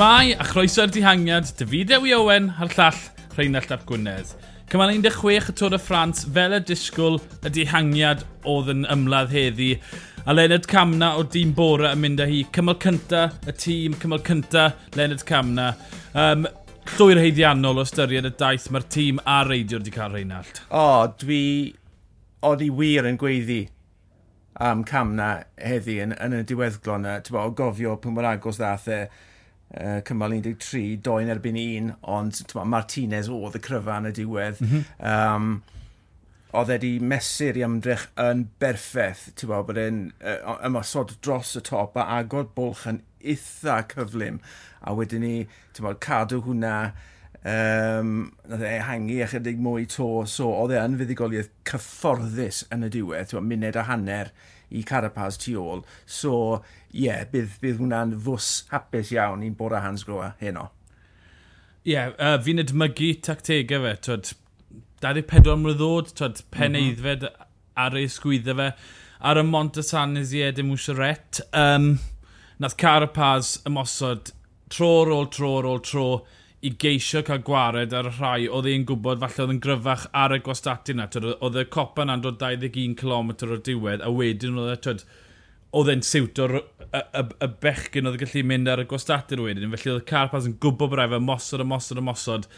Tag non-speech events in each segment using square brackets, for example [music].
Shmai a chroeso'r dihangiad, David Ewi Owen a'r llall Rheinald Ap Gwynedd. Cymal 16 y Tôr y Ffrans, fel y disgwyl y dihangiad oedd yn ymladd heddi. A Leonard Camna o dîm Bora yn mynd â hi. Cymal cynta, y tîm, cymal cynta, Leonard Camna. Um, llwyr heiddiannol o styried y daith mae'r tîm a reidiwr wedi cael Rheinald. O, oh, dwi... Oedd i wir yn gweiddi am Camna heddi yn, yn y diweddglo yna. Ti'n o gofio pwy mor agos ddath e uh, cymal 13, doen erbyn un, ond ma, Martinez oedd y cryfa yn y diwedd. Mm -hmm. um, oedd wedi mesur i ymdrech yn berffaith, ti'n bod, bod e'n uh, ymosod dros y top a agor bwlch yn eitha cyflym, a wedyn ni, ti'n bod, cadw hwnna, um, nath e hangi ychydig mwy to, so oedd e yn fuddigoliaeth cyfforddus yn y diwedd, ti'n bod, muned a hanner, i Carapaz tu ôl. So, ie, yeah, bydd, bydd hwnna'n fws hapus iawn i'n bora Hans Groa heno. Ie, yeah, uh, fi'n edmygu tactegau fe, twyd, 24 mlynedd ddod, twyd, pen mm -hmm. ar ei sgwyddo fe, ar y Monte San Izied y Mwsiaret. Um, nath Carapaz ymosod tro ar ôl tro ar ôl tro, tro i geisio cael gwared ar y rhai oedd e'n gwybod falle oedd yn gryfach ar y gwastatu yna. Oedd y copa yna'n dod 21 km o'r diwedd a wedyn oedd e, twyd, oedd e'n siwt o'r y, y, y bechgyn oedd yn gallu mynd ar y gwastatyn wedyn. Felly oedd y Carpas yn gwybod bod rai mosod a mosod a mosod.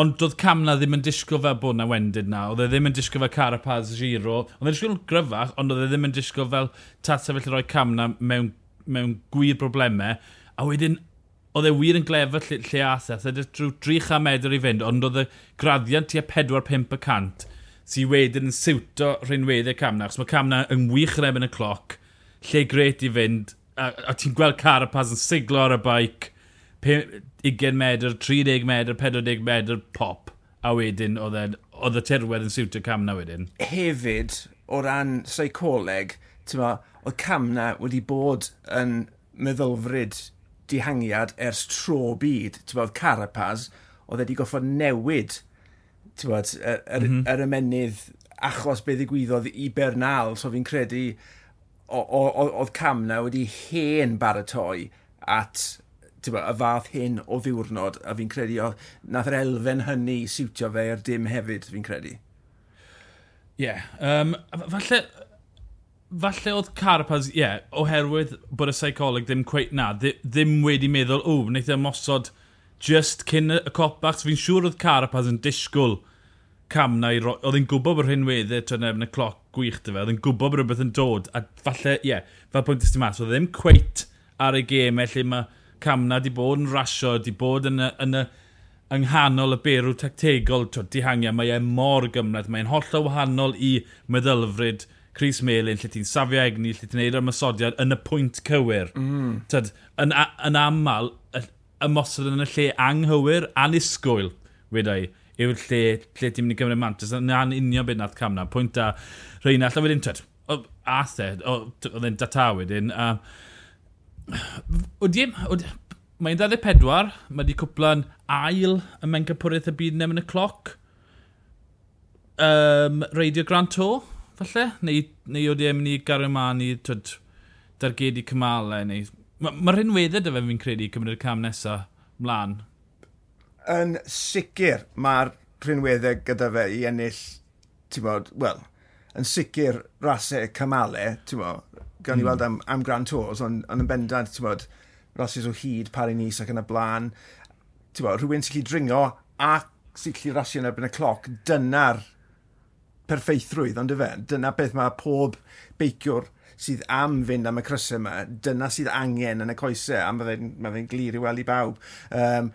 Ond doedd Camna ddim yn disgo fel bod na wendid na. Oedd e ddim yn disgo fel Carapaz Giro. Oedd e'n disgwyl gryfach, ond oedd e ddim yn disgo fel tata felly roi Camna mewn, mewn gwir broblemau. A wedyn oedd e wir yn glefyd lle, lle athau. Oedd e drwy 300 medr i fynd, ond oedd y graddiant tua 4-5% sydd wedyn yn siwto rhinweddau Camna. achos mae Camna yn wych yn ebyn y cloc, lle gret i fynd, a, a ti'n gweld Carapaz yn siglo ar y baic, 20 medr, 30 medr, 40 medr pop. A wedyn oedd y terwedd yn siwtio Camna wedyn. Hefyd, o ran seicoleg, oedd Camna wedi bod yn meddylfryd dihangiad ers tro byd. Ti'n bod, Carapaz, oedd wedi goffod newid bod, yr, mhm. yr, mm -hmm. yr ymenydd achos beth ddigwyddodd i Bernal, so fi'n credu oedd camna wedi hen baratoi at bod, y fath hyn o ddiwrnod, a fi'n credu o, nath yr elfen hynny siwtio fe i'r dim hefyd, fi'n credu. Ie, yeah, um, falle falle oedd Carapaz, ie, yeah, oherwydd bod y seicoleg ddim cweith na, ddim wedi meddwl, o, wneud e mosod just cyn y copach, so Fi'n siŵr oedd Carapaz yn disgwyl cam na i roi, oedd hi'n gwybod bod hyn wedi e tron efn y cloc gwych dy fe, oedd hi'n gwybod bod rhywbeth yn dod, a falle, ie, yeah, fel pwynt ysdi mas, oedd e ddim cweith ar y gem, lle mae cam na di bod yn rasio, di bod yn y, yn y yng nghanol y berw tactegol, dihangiau, mae e mor gymleth, mae'n o wahanol i meddylfryd, Chris Melin, lle ti'n safio egni, lle ti'n neud yr ymysodiad yn y pwynt cywir. Mm. Tyd, yn, yn aml, ymosod yn y lle anghywir, anusgwyl, wedi i, yw'r lle, lle ti'n mynd i gymryd mantis. Na'n union beth nath camna. Pwynt a Rheina, a wedyn, tyd, a the, oedd e'n data wedyn. A, Oeddi, mae'n 24, mae wedi cwpla'n ail y mewn cypwraeth y byd nefn y cloc. Um, Radio Grand Tour, falle? Neu, neu oedd e'n mynd i gario man i twyd, dargedu cymalau? Neu... Mae'r ma rhinweddau dy fe fi'n credu cymryd y cam nesaf mlaen. Yn sicr mae'r rhinweddau gyda fe i ennill, ti'n bod, wel, yn sicr rasau cymalau, ti'n bod, gan mm. i weld am, am Grand Tours, ond on yn bendant, ti'n bod, rasys o hyd, pari nis ac yn y blaen. Ti'n bod, rhywun sy'n lli dringo ac sy'n lli rasio yn erbyn y cloc, dyna'r perffeithrwydd, ond fe, dyna beth mae pob beiciwr sydd am fynd am y crysau yma, dyna sydd angen yn y coesau, a mae fe'n glir i weld i bawb. Um,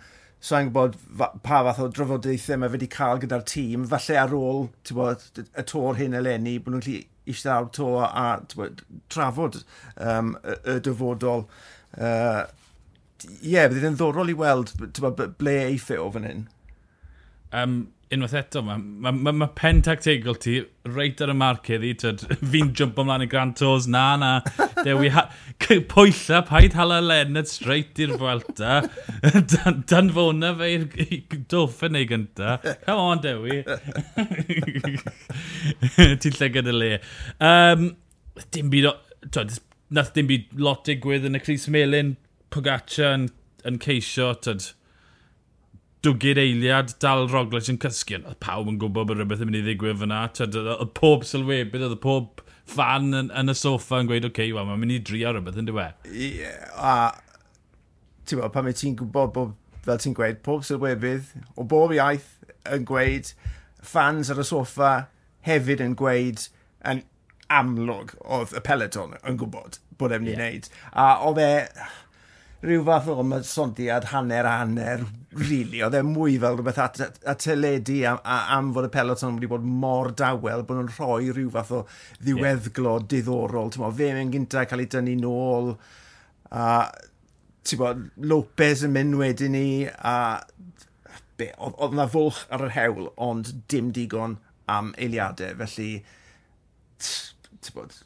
so i'n gwybod pa fath o drafodaethau mae fe wedi cael gyda'r tîm, falle ar ôl bod, y tor hyn eleni, bod nhw'n gallu eistedd ar to a bod, trafod um, y, y dyfodol. Ie, uh, yeah, bydd yn ddorol i weld bod, ble eithaf o fan hyn. Um, unwaith eto, mae ma, ma, ma pen tactegol ti reit ar y marcedd i, [laughs] fi'n jump ymlaen i Grand Tours, na, na, dewi, ha, pwylla, paid hala Leonard straight i'r fwelta, [laughs] dan, dan fona fe i'r doffen ei gynta, come on, dewi. [laughs] Ti'n lle gyda le. Um, dim byd, twyd, nath dim byd lot digwydd yn y Cris Melin, Pogaccia yn, yn ceisio, twyd, dwgyd eiliad, dal Roglic yn cysgu. Oedd pawb yn gwybod bod rhywbeth yn mynd i ddigwydd fyna. Oedd pob sylwebydd, oedd pob fan yn, yn, y soffa yn gweud, oce, okay, well, mae'n mynd i drio rhywbeth yn dywe. Yeah, a, ti'n gwybod, pan mae ti'n gwybod bod, fel ti'n gweud, pob sylwebydd o bob iaith yn gweud, fans ar y soffa hefyd yn gweud, yn amlwg oedd y peleton yn gwybod bod e'n mynd i yeah. wneud. A oedd e, rhyw fath o ymysondiad hanner a hanner, really, oedd e mwy fel rhywbeth at, at, teledu am, am fod y peloton wedi bod mor dawel, bod nhw'n rhoi rhyw fath o ddiweddglo yeah. diddorol. Mo, fe mewn gynta cael ei dynnu nôl, a bod, Lopez yn mynd wedyn ni, a be, oedd yna fwlch ar yr hewl, ond dim digon am eiliadau, felly, ti'n bod,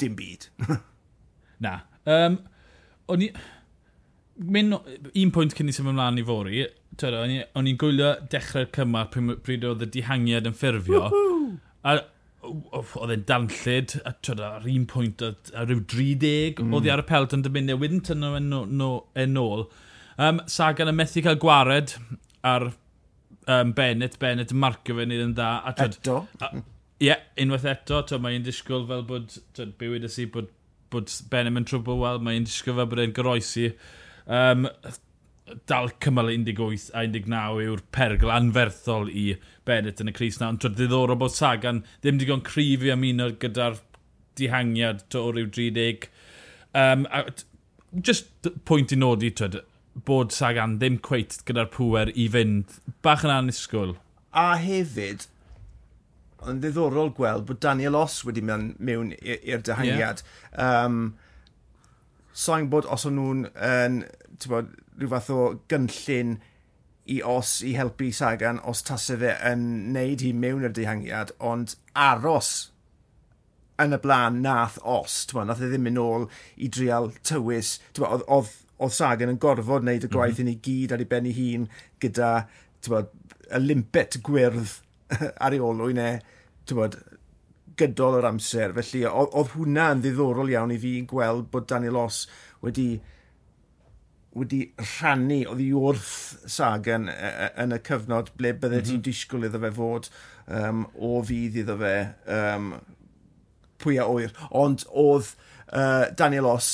dim byd. [laughs] Na. Um, o'n i mynd un pwynt cyn i symud ymlaen i fori, o'n i'n gwylio dechrau'r cymar pryd oedd y dihangiad yn ffurfio. A oedd e'n danllid, a twyd ar un pwynt, a rhyw 30, mm. oedd e ar y pelt yn dymunud, wedyn tynnu e'n no, no, ôl. Um, Sagan yn methu cael gwared ar um, Bennett, Bennett yn marcio fe nid yn dda. A, twyd, eto. Ie, yeah, unwaith eto, mae'n disgwyl fel bod, twyd, bywyd y si, bod, bod Bennett yn trwbl, wel, mae'n disgwyl fel bod e'n goroesi. Um, dal cymal 18 a 19 yw'r pergl anferthol i Bennett yn y Cris na. Ond trwy ddiddorol bod Sagan ddim digon cryf i ymuno gyda'r dihangiad to o ryw 30. Um, a, just pwynt i nodi, twyd, bod Sagan ddim cweit gyda'r pŵer i fynd. Bach yn anisgwyl. A hefyd, yn ddiddorol gweld bod Daniel Os wedi mynd mewn i'r dyhangiad. Yeah. Um, Sa'n bod os o'n nhw'n bod, rhyw fath o gynllun i os i helpu Sagan os tasau fe yn neud hi mewn i'r dehangiad, ond aros yn y blaen nath os, bod, nath e ddim mynd ôl i drial tywys, oedd, oedd, oedd Sagan yn gorfod wneud y mhm. gwaith mm -hmm. i ei gyd ar ei ben ei hun gyda, bod, y limpet gwyrdd [laughs] ar ei olwyn e, bod, gydol yr amser. Felly, oedd hwnna yn ddiddorol iawn i fi gweld bod Daniel Os wedi wedi rhannu, oedd i wrth Sagan e, e, yn y cyfnod ble bydde mm -hmm. ti'n disgwyl iddo fe fod um, o fydd iddo fe um, pwy a oer. Ond oedd uh, Daniel Os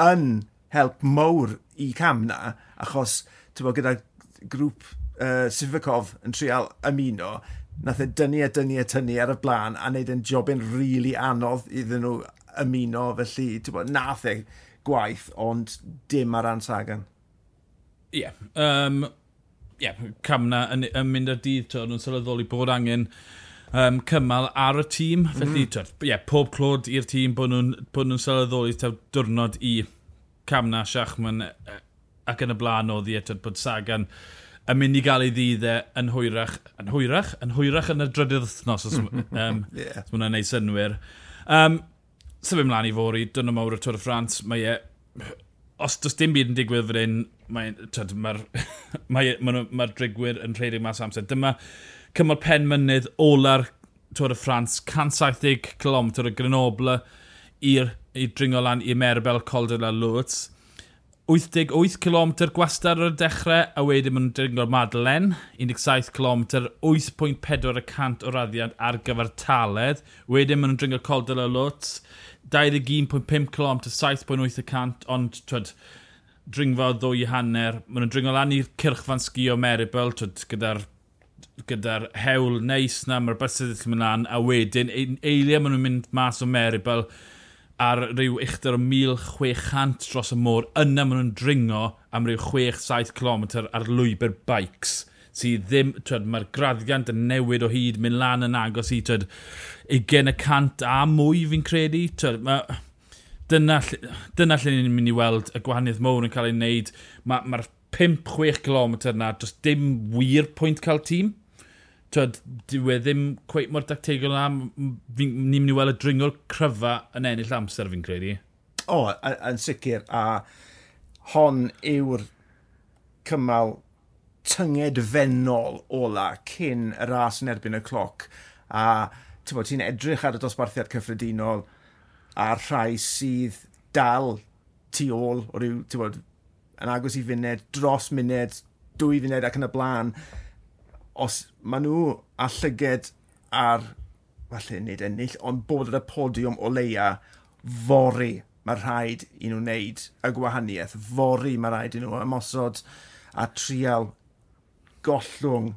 yn help mowr i cam na, achos bod, gyda grŵp uh, Sifakov yn trial ymuno, nath e dynnu a dynnu a tynnu ar y blaen a wneud yn jobyn rili really anodd iddyn nhw ymuno, felly bod, nath e gwaith, ond dim ar ran Sagan. Ie. Yeah, um, yeah, camna yn, yn mynd ar dydd, to, nhw'n sylweddoli bod angen um, cymal ar y tîm. Mm -hmm. Felly, twed, yeah, pob clod i'r tîm bod nhw'n nhw, nhw sylweddoli taw diwrnod i camna, Siachman e, ac yn y blaen oedd i eto bod Sagan yn mynd i gael ei ddiddau e, yn hwyrach, yn hwyrach, yn hwyrach yn y drydydd wythnos, os um, [laughs] yeah. hwnna'n neud synwyr. Um, sef ymlaen i fori, dyna mawr y Tôr y Ffrans, mae e, os does dim byd yn digwydd fod un, mae'r mae, [laughs] mae, mae, mae drigwyr yn rhedeg mas amser. Dyma cymal pen mynydd ola'r Tôr y Ffrans, 170 km o Grenoble i'r i dringo lan i Merbel, Coldwell a Lwts. 88 km gwastad ar y dechrau, a wedyn maen nhw'n dringo'r Madeleine, 17 km, 8.4% o raddiad ar gyfer taledd. Wedyn maen nhw'n dringo'r Col de la Lwtz, 21.5 km, 7.8%, ond twyd, dringfa o ddwy hanner. Maen nhw'n dringo lan i'r cyrchfan sgio Meribel, twyd, gyda'r gyda'r hewl neis na, mae'r bus yn mynd lan, a wedyn eiliau maen nhw'n mynd mas o Meribel, ar ryw uchder o 1600 dros y môr, yna maen nhw'n dringo am ryw 6-7 km ar lwybr bikes sydd ddim, twed, mae'r graddiant yn newid o hyd, mynd lan yn agos i, twed, 20 a mwy fi'n credu. Twed, mae, dyna, dyna lle ni'n mynd i weld y gwahaniaeth mowr yn cael ei wneud. Mae'r ma, 5-6 km yna, dros dim wir pwynt cael tîm twyd, dyw e ddim cweith mor dactegol na, ni'n mynd i weld y dringol cryfa yn ennill amser fi'n credu. O, yn sicr, a hon yw'r cymal tynged fennol ola cyn y ras yn erbyn y cloc. A ti'n edrych ar y dosbarthiad cyffredinol a'r rhai sydd dal tu ôl o ryw, ti'n bod, yn agos i funed, dros muned, dwy funed ac yn y blaen os maen nhw a llyged ar, falle nid ennill, ond bod ar y podiwm o leia fori mae rhaid i nhw wneud y gwahaniaeth. Fori mae rhaid i nhw ymosod a trial gollwng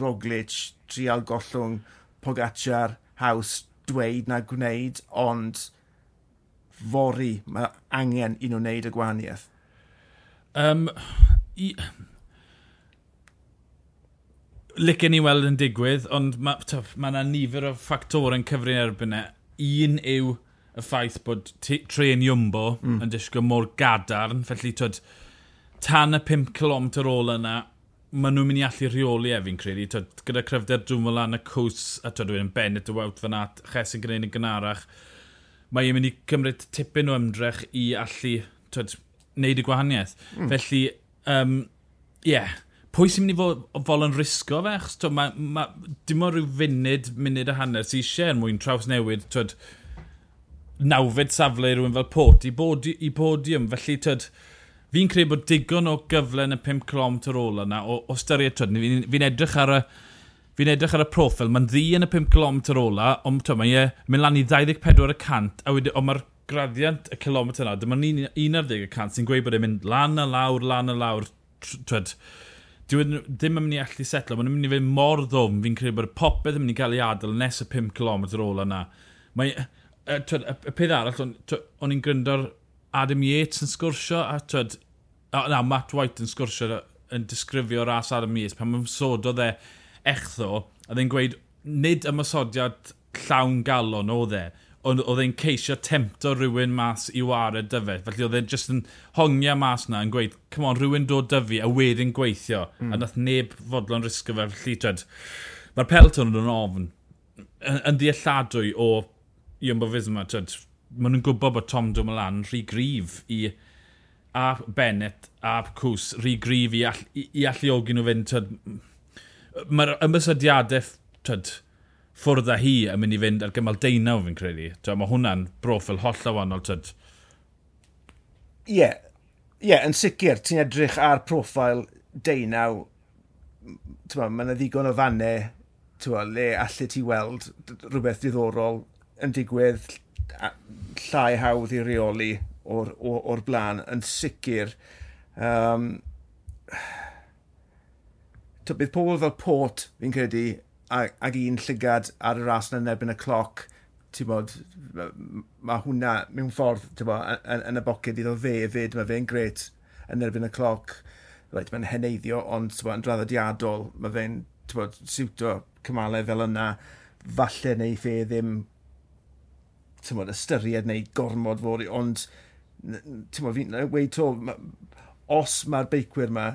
Roglic, trial gollwng Pogacar, haws dweud na gwneud, ond fori mae angen i nhw wneud y gwahaniaeth. Um, i, licen ni weld yn digwydd, ond mae ma yna nifer o ffactor yn cyfrin erbyn e. Un yw y ffaith bod tren Iwmbo mm. yn disgo mor gadarn, felly twyd, tan y 5 km ôl yna, maen nhw'n mynd i allu rheoli e fi'n credu. Twyd, gyda cryfder drwm o lan y cws, a twyd yn Bennett y wawt fan at, ches yn gwneud yn gynarach, mae i'n mynd i cymryd tipyn o ymdrech i allu twyd, wneud y gwahaniaeth. Mm. Felly, um, yeah, pwy sy'n mynd i fod, fod yn risgo fe? Achos to, ma, ma, dim ond rhyw funud, munud a hanner sy'n eisiau er mwyn traws newid, twyd, nawfed safle i rhywun fel pot i, bod, i podium. Felly, twyd, fi'n credu bod digon o gyfle yn y 5 clom tor ôl yna, o, o styried, twyd, fi'n fi edrych ar y Fi'n edrych ar y profil, mae'n ddi yn y 5 km ola, ond to, mae e, mynd lan i 24%, a wedi, ond mae'r graddiant y kilometr yna, dyma'n 11% sy'n gweud bod e'n mynd lan a lawr, lan a lawr, twyd, Dwi'n e ddim yn mynd i allu setlo, mae'n mynd i fynd mor ddwm, fi'n credu bod popeth yn mynd i gael ei adael nes y 5 km ôl yna. Mae, y, twyd, y, y peth arall, o'n i'n gryndo'r Adam Yates yn sgwrsio, a twyd, na, Matt White yn sgwrsio yn disgrifio ras Adam Yates, pan mae'n sod o dde echddo, a ddyn gweud, nid ymysodiad llawn galon o dde, ond oedd e'n ceisio tempto rhywun mas i wared dyfe. Felly oedd e'n just yn hongia mas na yn gweud, come on, rhywun dod dyfu a wedyn gweithio. Mm. A nath neb fodlon risgo fe, felly dred. Mae'r pelton yn ofn, yn, yn ddealladwy o Iwmbo Fisma, dred. Maen nhw'n gwybod bod Tom Dumoulin rhy grif i a Bennett a Cws rhy grif i, all, i, i alluogi nhw fynd. Mae'r ymysodiadau, dred, ffwrdd â hi yn mynd i fynd ar gymal deunaw fi'n credu. Twa, mae hwnna'n broffil holl o wahanol. Ie, yeah. yeah, yn sicr, ti'n edrych ar profil deunaw, mae yna ddigon o fannau twa, le allu ti weld rhywbeth diddorol yn digwydd llai hawdd i reoli o'r, or, or blaen yn sicr. Um, bydd pobl fel Port, fi'n credu, ag, ag un llygad ar y ras yn erbyn y cloc, ti'n bod, mae hwnna mewn ffordd bod, yn, yn, y boced iddo fe efyd, mae fe'n gret yn erbyn y cloc. Right, mae'n heneiddio, ond bod, yn draddodiadol, mae fe'n siwto cymalau fel yna. Falle neu fe ddim bod, ystyried neu gormod fod, ond ti'n bod, fi'n weid to, os mae'r beicwyr yma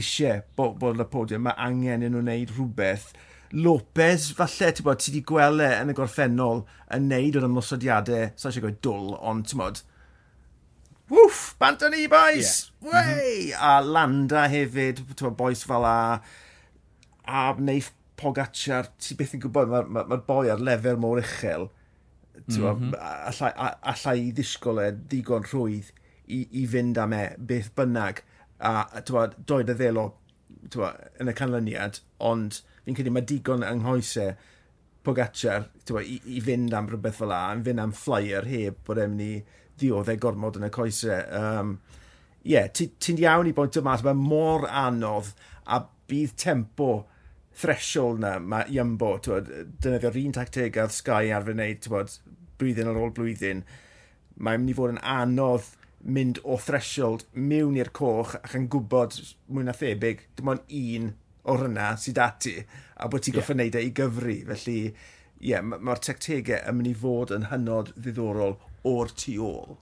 eisiau bod, bod y podiwm, mae angen yn nhw wneud rhywbeth. Lopez, falle, ti bod, ti wedi gweld e yn y gorffennol yn neud o'r ymosodiadau, sa'n eisiau gweud dwl, ond ti'n bod, wwff, bant o'n i, boys! Yeah. Wei! Mm -hmm. A Landa hefyd, ti'n bod, boes fel a, a neif Pogacar, ti beth yn gwybod, mae'r ma, ma boi ar lefel mor uchel, ti'n bod, mm -hmm. allai, allai i ddisgol e ddigon rhwydd i, i fynd am e, beth bynnag a tywed, doed y ddelo tywed, yn y canlyniad, ond fi'n credu mae digon yng nghoesau Pogacar tywed, i, i fynd am rhywbeth fel la, yn fynd am flyer heb bod e'n mynd i ddioddau e gormod yn y coesau. Um, yeah, ti'n ti iawn i bwyntio yma, mae mor anodd a bydd tempo threshold na, mae Iambo, dynyddio'r un tacteg ar Sky arfer wneud, blwyddyn ar ôl blwyddyn, mae'n mynd i fod yn anodd mynd o threshold mewn i'r coch ac yn gwybod mwy na thebyg, dim ond un o'r hynna sydd ati, a bod ti'n yeah. goffa wneud e i gyfru. Felly, ie, yeah, mae'r ma tectegau yn mynd i fod yn hynod ddiddorol o'r tu ôl.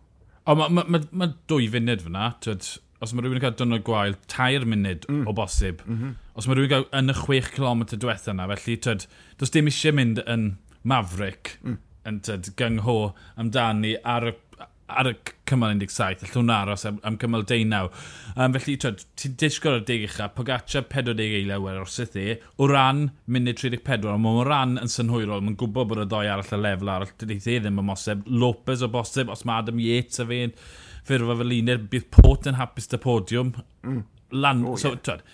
O, mae ma, ma, ma dwy funud fyna, Twyd, os mae rhywun yn cael dynod gwael, tair munud mm. o bosib. Mm -hmm. Os mae rhywun yn cael yn y 6 km diwetha yna, felly, twyd, does dim eisiau mynd yn maverick, mm. yn tyd, gyngho amdani ar y ar y cymal 17, allwn aros am, am cymal 19. Um, felly, ti'n disgwyl ar deg uchaf, Pogaccia 40 eiliau wer os yth e, o ran munud 34, ond mae'n ran yn synhwyrol, mae'n gwybod bod y ddoi arall y lefel arall, dydy e ddim yn moseb, Lopez o bosib, os mae Adam Yates a fe'n ffurfa fel unir, bydd pot yn hapus dy podiwm. Mm. Lan, oh, so, yeah. twyd,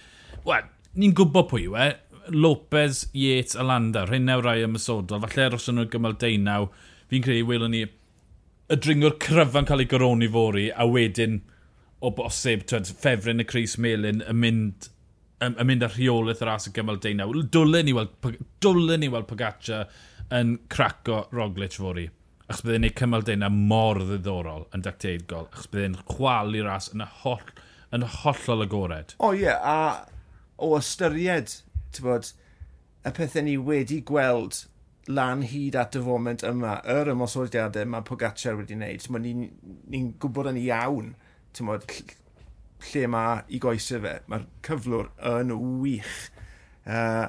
wel, ni'n gwybod pwy yw e, Lopez, Yates a Landa, rhain nawr rai ymysodol, falle aros yn nhw'n gymal 19, fi'n credu welwn ni y dringwr cryfa'n cael ei goroni fori, a wedyn o bosib, twed, ffefryn y Cris Melin yn mynd yn, yn mynd ar rheolaeth yr as y gymal deunaw. Dwlen ni weld, dwlen ni weld Pogaccia yn craco Roglic fori. Achos byddai'n gwneud cymal deunaw mor ddiddorol yn dacteidgol. Achos byddai'n chwalu'r ras yn, holl, yn hollol agored. O oh, ie, yeah, a o ystyried, ti'n bod, y pethau ni wedi gweld lan hyd at y foment yma, yr ymosodiadau mae Pogacar wedi wneud. Ni'n ni, ni gwybod yn iawn mod, lle mae i goesau fe. Mae'r cyflwr yn wych. Uh,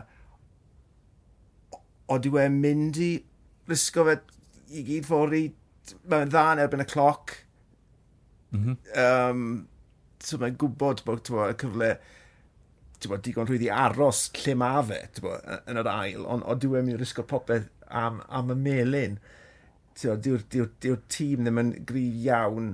oeddi we mynd i risgo fe i gyd fori. Mae'n dda yn erbyn y cloc. Mm -hmm. um, so mae'n gwybod bod y cyfle bod, digon rhwydd i aros lle mae fe bod, yn yr ail, ond o diwedd mi'n risgo popeth am, am y melin. Diw'r diw, diw, diw tîm ddim yn gryf iawn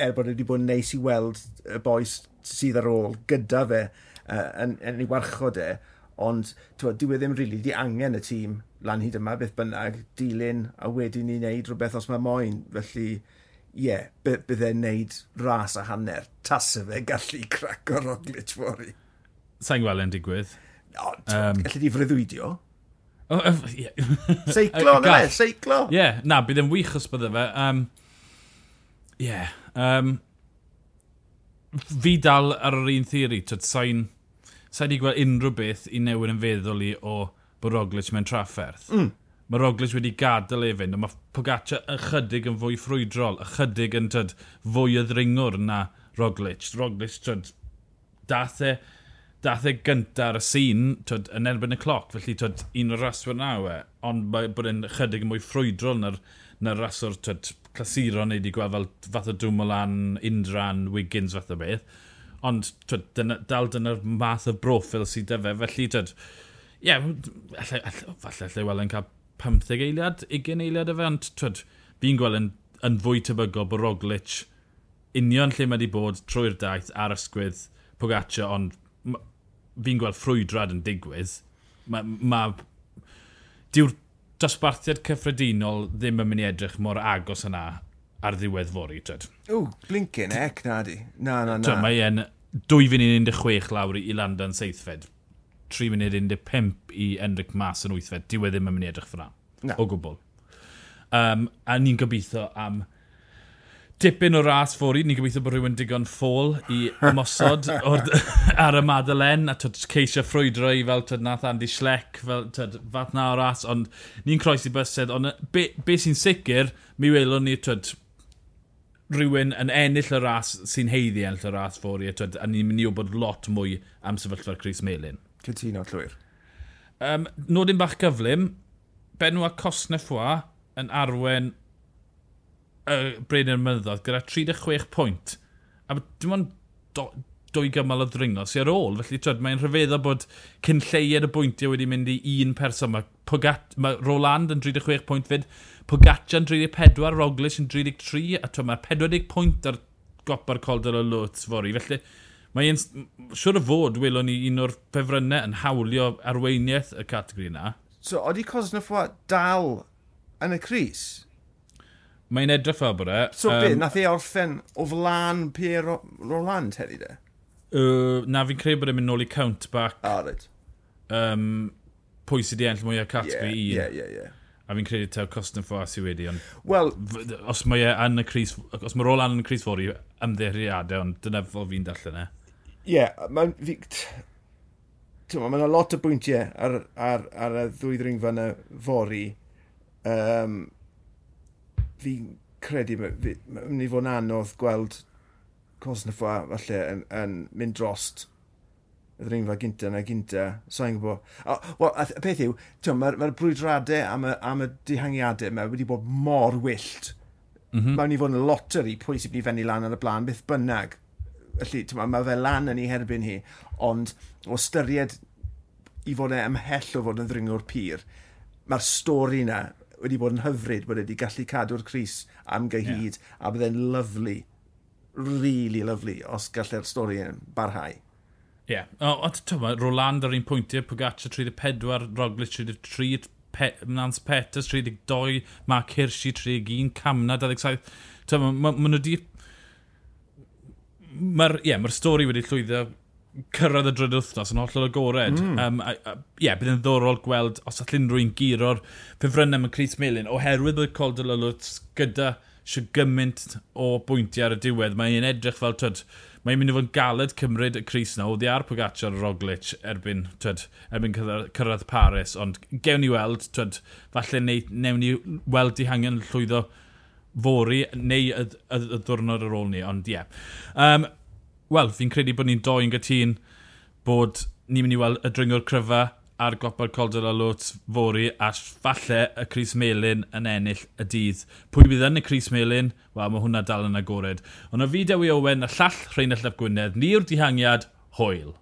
er bod e wedi bod yn neis i weld y boes sydd ar ôl gyda fe uh, yn, yn ei warchod e, ond bod, diw e ddim rili really, di angen y tîm lan hyd yma beth bynnag dilyn a wedyn ni wneud rhywbeth os mae moyn. Felly, ie, yeah, bydd e'n neud ras a hanner. Tasa e fe gallu craco Roglic fori sa'n gweld e'n digwydd. O, um, gallu di freuddwydio. Oh, uh, yeah. [laughs] seiclo, na fe, seiclo. Ie, yeah, na, bydd yn wych os bydde fe. Um, yeah, um, fi dal ar yr un theori, tyd, sa'n sa di gweld unrhyw beth i newid yn feddwl i o bod Roglic mewn trafferth. Mm. Mae Roglic wedi gadael ei fynd, ond mae Pogaccia ychydig yn fwy ffrwydrol, ychydig yn tyd, fwy o ddringwr na Roglic. Roglic, tyd, dath e dath e gyntaf ar y sîn twyd, yn erbyn y cloc, felly twyd, un o'r raswyr na e, ond mae bod e'n chydig yn mwy ffrwydrol na'r, na'r raswr twyd, clasuro neu wedi gweld fel fath o Dwmolan, Indran, Wiggins fath o beth. Ond twyd, dyna, dal dyna'r math o broffil sydd dy fe, felly twyd, ie, yeah, falle, falle yn cael 15 eiliad, 20 eiliad y fe, ond twyd, fi'n gweld yn, yn fwy tebygol bod Roglic union lle mae wedi bod trwy'r daith ar ysgwydd Pogaccio, ond fi'n gweld ffrwydrad yn digwydd, mae... Ma, Diw'r dosbarthiad cyffredinol ddim yn mynd i edrych mor agos yna ar ddiwedd fori, dred. O, blincyn ec, na di. Na, na, na. Mae e'n 2 funud 16 lawr i Landa'n seithfed. 3 munud 15 i Enric Mas yn wythfed. Diwedd ddim yn mynd i edrych fyna. No. O gwbl. Um, a ni'n gobeithio am dipyn o ras ffori. Ni'n gobeithio bod rhywun digon ffôl i ymosod [laughs] o'r, [laughs] ar y Madeleine a tyd, ceisio ffrwydro i fel tyd, nath Andy Schleck, fel tyd, fath na o ras, ond ni'n croesi bysedd. Ond be, be sy'n sicr, mi welwn ni tyd, rhywun yn ennill y ras sy'n heiddi ennill y ras ffori, tyd, a ni'n mynd i wybod lot mwy am sefyllfa'r Chris Melin. Cytuno llwyr. Um, Nodyn bach gyflym, Benwa Cosnefwa yn arwen uh, brein yn mynyddodd gyda 36 pwynt. A dim ond do, dwy gymal o ddringo sy'n ar ôl. Felly twyd, mae'n rhyfeddo bod cyn lleiad y bwyntiau wedi mynd i un person. Mae, Pogat, mae Roland yn 36 pwynt fyd, Pogaccia yn 34, Roglic yn 33, a twyd, mae 40 pwynt ar gopa'r coldel o lwt fori. Felly mae'n un, siwr o fod welwn ni un o'r pefrynnau yn hawlio arweiniaeth y categori yna. So, oeddi Cosnefwa dal yn y Cris? Mae'n edrych fel bod e. So um, be, nath ei orffen o flan Pierre Roland heddi de? Uh, na fi'n credu bod e'n mynd nôl i count back. Ah, right. Um, pwy sydd wedi enll mwy o categori yeah, 1. Yeah, yeah, yeah. A fi'n credu taw Costin Fwas i wedi, ond well, os mae e yn y Cris, os mae Roland yn y Cris Fori, ymddeiriadau, ond dyna fel fi'n darllen e. Ie, yeah, mae'n mae yna lot o bwyntiau ar, ar, ar y ddwy ddringfa yna fori. Um, fi'n credu, mae'n mynd i fod yn anodd gweld Cosneffa, falle, yn, yn mynd drost y ddringfa gynta na gynta. Sa'n gwybod. O, Wel, y peth yw, mae'r ma brwydradau am y, am y dihangiadau yma wedi bod mor wyllt. Mm -hmm. Mae'n i fod yn loteri pwy sy'n mynd i fenni lan ar y blaen, beth bynnag. Felly, mae fe lan yn ei herbyn hi, ond o styried i fod e ymhell o fod yn ddringwr pyr, mae'r stori yna wedi bod yn hyfryd bod wedi gallu cadw'r Cris am gyhyd yeah. a byddai'n lyflu, really lyflu, os gallai'r stori yn barhau. Ie. Yeah. O, o tyma, Roland ar un pwyntiau, Pogaccia 34, Roglic 33, Pe Nans Peters 32, Mark Hirschi 31, Camna 27. Tyma, ma, ma nhw di... Mae'r yeah, ma stori wedi llwyddo cyrraedd y drwydd wythnos yn hollol agored. Mm. Ie, mm. um, yeah, bydd yn ddorol gweld os all unrhyw'n giro'r ffefrynnau mewn Cris Melin, oherwydd bod Coldwell Olwts gyda sy'n gymaint o bwyntiau ar y diwedd. Mae'n edrych fel, twyd, mae'n mynd i fod yn galed cymryd y Cris na. Oedd i ar Pogacar Roglic erbyn, twyd, erbyn cyrraedd Paris, ond gewn ni weld, twyd, falle neu, newn ni weld i hangen llwyddo fori neu y, y, y ddwrnod ar ôl ni, ond ie. Yeah. Um, wel, fi'n credu bod ni'n doi'n gytun bod ni'n mynd i weld y dringwr cryfa a'r gopod colder a Lwt fori a falle y Cris Melin yn ennill y dydd. Pwy bydd yn y Cris Melin? Wel, mae hwnna dal yn agored. Ond o fi Dewi Owen, y llall Rheinald Lef Gwynedd, ni'r dihangiad, hwyl.